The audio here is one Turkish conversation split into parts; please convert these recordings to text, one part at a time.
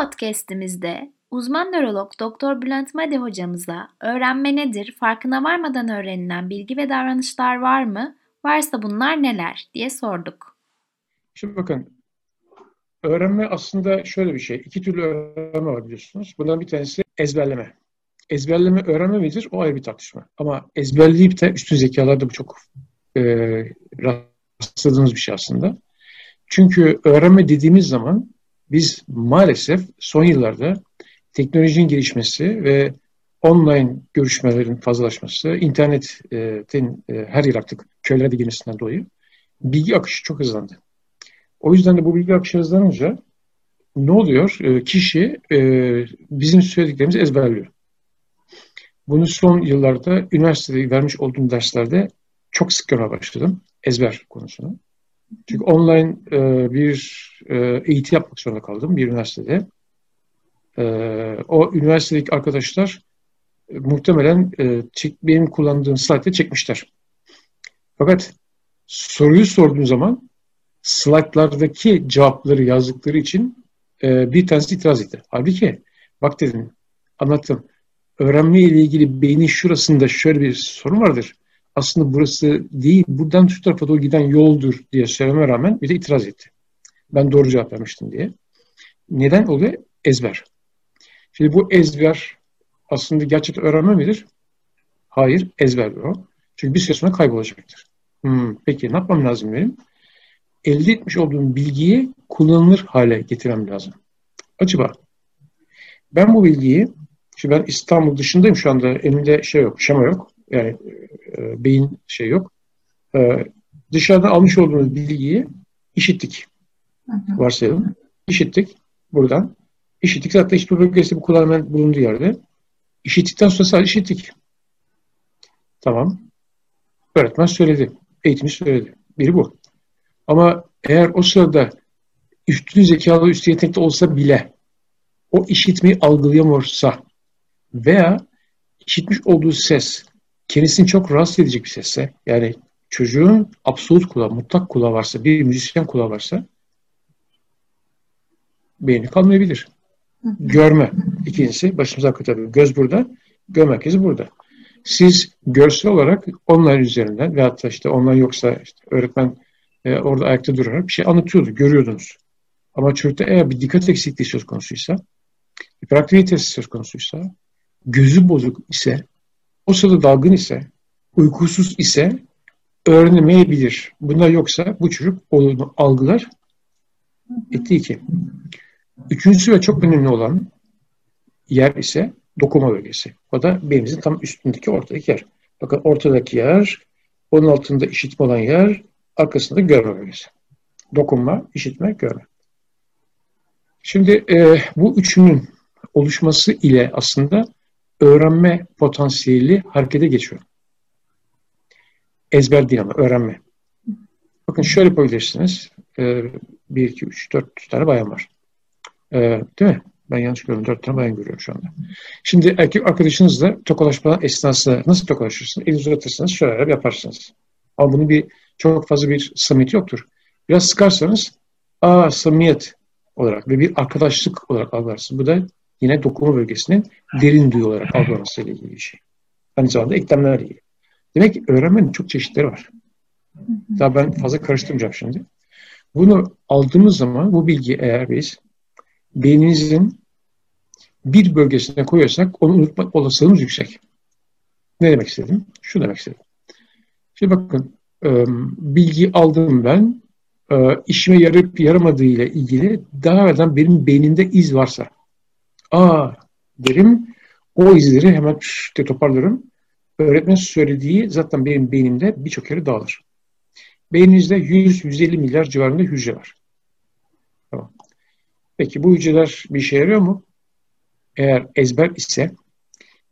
podcast'imizde uzman nörolog Doktor Bülent Madi hocamıza öğrenme nedir, farkına varmadan öğrenilen bilgi ve davranışlar var mı, varsa bunlar neler diye sorduk. Şimdi bakın, öğrenme aslında şöyle bir şey. İki türlü öğrenme var biliyorsunuz. Bundan bir tanesi ezberleme. Ezberleme öğrenme midir? O ayrı bir tartışma. Ama ezberleyip de üstün zekalarda bu çok e, rastladığımız bir şey aslında. Çünkü öğrenme dediğimiz zaman biz maalesef son yıllarda teknolojinin gelişmesi ve online görüşmelerin fazlalaşması, internetin e, her yer artık köylerde girmesinden dolayı bilgi akışı çok hızlandı. O yüzden de bu bilgi akışı hızlanınca ne oluyor? E, kişi e, bizim söylediklerimizi ezberliyor. Bunu son yıllarda üniversitede vermiş olduğum derslerde çok sık görmeye başladım. Ezber konusunu. Çünkü online e, bir e, eğitim yapmak zorunda kaldım bir üniversitede. E, o üniversitedeki arkadaşlar e, muhtemelen e, çek, benim kullandığım slaytı çekmişler. Fakat soruyu sorduğum zaman slaytlardaki cevapları yazdıkları için e, bir tanesi itiraz etti. Halbuki bak dedim anlattım. Öğrenme ile ilgili beynin şurasında şöyle bir sorun vardır aslında burası değil, buradan şu tarafa doğru giden yoldur diye söylememe rağmen bir de itiraz etti. Ben doğru cevap vermiştim diye. Neden oluyor? Ezber. Şimdi bu ezber aslında gerçekten öğrenme midir? Hayır, ezber o. Çünkü bir süre sonra kaybolacaktır. Hmm, peki ne yapmam lazım benim? Elde etmiş olduğum bilgiyi kullanılır hale getirmem lazım. Acaba ben bu bilgiyi, şimdi ben İstanbul dışındayım şu anda, elimde şey yok, şema yok. Yani e, beyin şey yok. E, dışarıdan almış olduğumuz bilgiyi işittik. Varsayalım. İşittik buradan. İşittik. Zaten işte bölgesi bu kullanımın bulunduğu yerde. İşittikten sonra sadece işittik. Tamam. Öğretmen söyledi. Eğitimci söyledi. Biri bu. Ama eğer o sırada üstün zekalı, üstün yetenekli olsa bile o işitmeyi algılayamıyorsa veya işitmiş olduğu ses kendisini çok rahatsız edecek bir sesse yani çocuğun absolut kulağı, mutlak kulağı varsa, bir müzisyen kulağı varsa beyni kalmayabilir. Görme. İkincisi başımıza tabii. Göz burada, göz merkezi burada. Siz görsel olarak online üzerinden ve hatta işte online yoksa işte öğretmen e, orada ayakta durarak bir şey anlatıyordu, görüyordunuz. Ama çocukta eğer bir dikkat eksikliği söz konusuysa, hiperaktivitesi söz konusuysa, gözü bozuk ise o sırada dalgın ise, uykusuz ise öğrenemeyebilir. Bunlar yoksa bu çocuk onu algılar. Etti iki. Üçüncüsü ve çok önemli olan yer ise dokuma bölgesi. O da beynimizin tam üstündeki ortadaki yer. Bakın ortadaki yer, onun altında işitme olan yer, arkasında görme bölgesi. Dokunma, işitme, görme. Şimdi e, bu üçünün oluşması ile aslında öğrenme potansiyeli harekete geçiyor. Ezber değil ama öğrenme. Bakın şöyle yapabilirsiniz. Ee, 1, 2, 3, 4 tane bayan var. Ee, değil mi? Ben yanlış görüyorum. 4 tane bayan görüyorum şu anda. Şimdi erkek arkadaşınızla tokalaşma esnasında nasıl tokalaşırsınız? Elinizi uzatırsınız, şöyle yaparsınız. Ama bunun bir çok fazla bir samimiyet yoktur. Biraz sıkarsanız aa samimiyet olarak ve bir arkadaşlık olarak algılarsınız. Bu da yine dokuma bölgesinin derin duyu olarak algılaması ile ilgili bir şey. Aynı zamanda eklemlerle ilgili. Demek ki öğrenmenin çok çeşitleri var. Daha ben fazla karıştırmayacağım şimdi. Bunu aldığımız zaman bu bilgi eğer biz beyninizin bir bölgesine koyuyorsak onu unutma olasılığımız yüksek. Ne demek istedim? Şu demek istedim. Şimdi bakın bilgi aldım ben işime yarayıp yaramadığı ile ilgili daha evvelden benim beynimde iz varsa aa derim o izleri hemen işte toparlarım. Öğretmen söylediği zaten benim beynimde birçok yere dağılır. Beyninizde 100-150 milyar civarında hücre var. Tamam. Peki bu hücreler bir işe yarıyor mu? Eğer ezber ise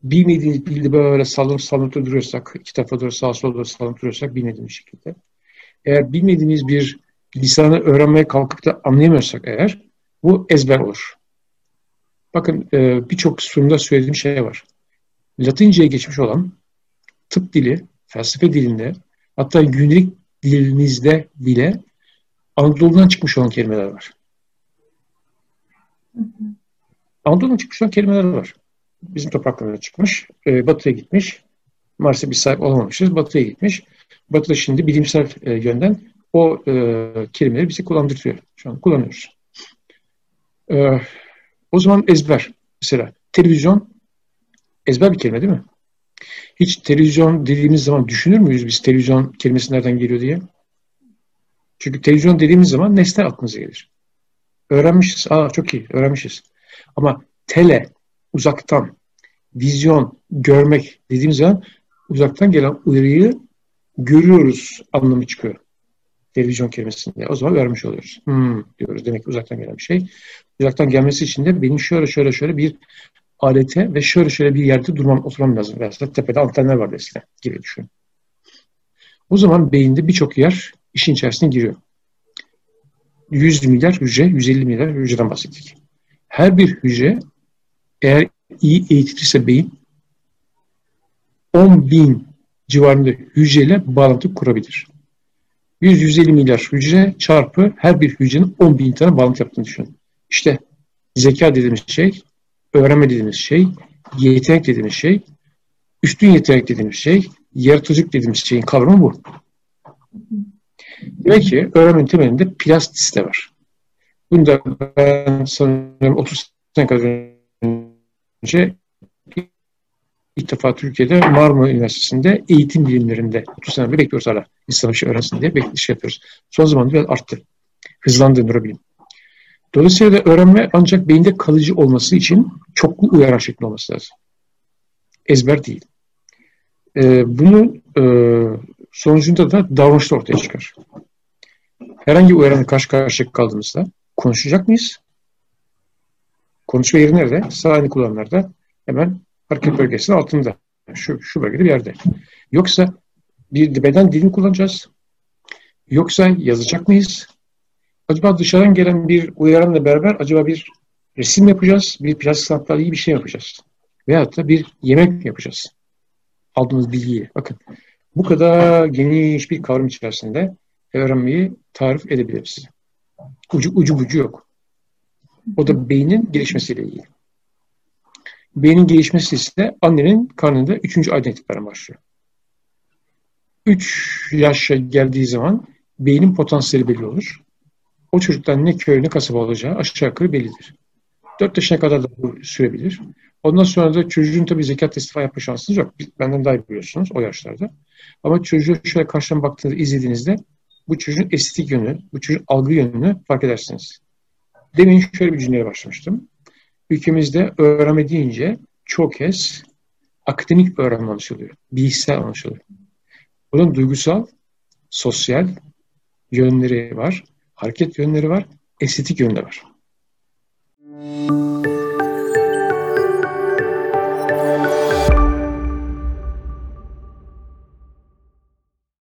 bilmediğiniz bildi böyle sallanıp sallanıp duruyorsak, iki tarafa doğru sağa sola doğru sallanıp duruyorsak bilmediğimiz şekilde. Eğer bilmediğimiz bir lisanı öğrenmeye kalkıp da anlayamıyorsak eğer bu ezber olur. Bakın e, birçok sunumda söylediğim şey var. Latince'ye geçmiş olan tıp dili, felsefe dilinde hatta günlük dilinizde bile Anadolu'dan çıkmış olan kelimeler var. Anadolu'dan çıkmış olan kelimeler var. Bizim topraklarına çıkmış, e, batıya gitmiş. Maalesef bir sahip olamamışız. Batıya gitmiş. Batı'da şimdi bilimsel e, yönden o e, kelimeleri bize kullandırıyor. Şu an kullanıyoruz. E, o zaman ezber. Mesela televizyon ezber bir kelime değil mi? Hiç televizyon dediğimiz zaman düşünür müyüz biz televizyon kelimesi nereden geliyor diye? Çünkü televizyon dediğimiz zaman nesne aklımıza gelir. Öğrenmişiz. Aa çok iyi öğrenmişiz. Ama tele, uzaktan, vizyon, görmek dediğimiz zaman uzaktan gelen uyarıyı görüyoruz anlamı çıkıyor. Televizyon kelimesinde. O zaman vermiş oluyoruz. Hmm, diyoruz. Demek ki uzaktan gelen bir şey. Uzaktan gelmesi için de benim şöyle şöyle şöyle bir alete ve şöyle şöyle bir yerde durmam, oturmam lazım. Veya tepede antenler vardı eskiden gibi düşün. O zaman beyinde birçok yer işin içerisine giriyor. 100 milyar hücre, 150 milyar hücreden bahsettik. Her bir hücre eğer iyi eğitilirse beyin 10 bin civarında hücreyle bağlantı kurabilir. 100-150 milyar hücre çarpı her bir hücrenin 10 bin tane bağlantı yaptığını düşünün. İşte zeka dediğimiz şey, öğrenme dediğimiz şey, yetenek dediğimiz şey, üstün yetenek dediğimiz şey, yaratıcılık dediğimiz şeyin kavramı bu. Demek ki öğrenmenin temelinde plastisite var. Bunu da ben sanırım 30 sene kadar önce ilk defa Türkiye'de Marmara Üniversitesi'nde eğitim bilimlerinde 30 sene bekliyoruz hala insan işi öğrensin diye bekliş yapıyoruz. Son zamanlarda biraz arttı. Hızlandı nörobilim. Dolayısıyla öğrenme ancak beyinde kalıcı olması için çoklu uyaran şeklinde olması lazım. Ezber değil. Ee, bunun e, sonucunda da davranışlar ortaya çıkar. Herhangi uyaranla karşı karşıya kaldığımızda konuşacak mıyız? Konuşma yeri nerede? Sağ elini kullananlarda hemen hareket bölgesinin altında. Şu, şu bölgede bir yerde. Yoksa bir beden dilini kullanacağız. Yoksa yazacak mıyız? Acaba dışarıdan gelen bir uyaranla beraber acaba bir resim yapacağız? Bir plastik sanatlarla iyi bir şey yapacağız. Veyahut da bir yemek yapacağız? Aldığımız bilgiyi. Bakın bu kadar geniş bir kavram içerisinde öğrenmeyi tarif edebiliriz. Ucu, ucu bucu yok. O da beynin gelişmesiyle ilgili. Beynin gelişmesi ise annenin karnında 3. aydan itibaren başlıyor. 3 yaşa geldiği zaman beynin potansiyeli belli olur. O çocuktan ne köy ne kasaba olacağı aşağı yukarı bellidir. 4 yaşına kadar da bu sürebilir. Ondan sonra da çocuğun tabii zekat testi yapma şansınız yok. Benden daha iyi biliyorsunuz o yaşlarda. Ama çocuğu şöyle karşıdan baktığınızda, izlediğinizde bu çocuğun estetik yönü, bu çocuğun algı yönünü fark edersiniz. Demin şöyle bir cümleye başlamıştım. Ülkemizde öğrenme deyince çok kez akademik öğrenme anlaşılıyor. Bilişsel anlaşılıyor. Bunun duygusal, sosyal yönleri var, hareket yönleri var, estetik yönleri var.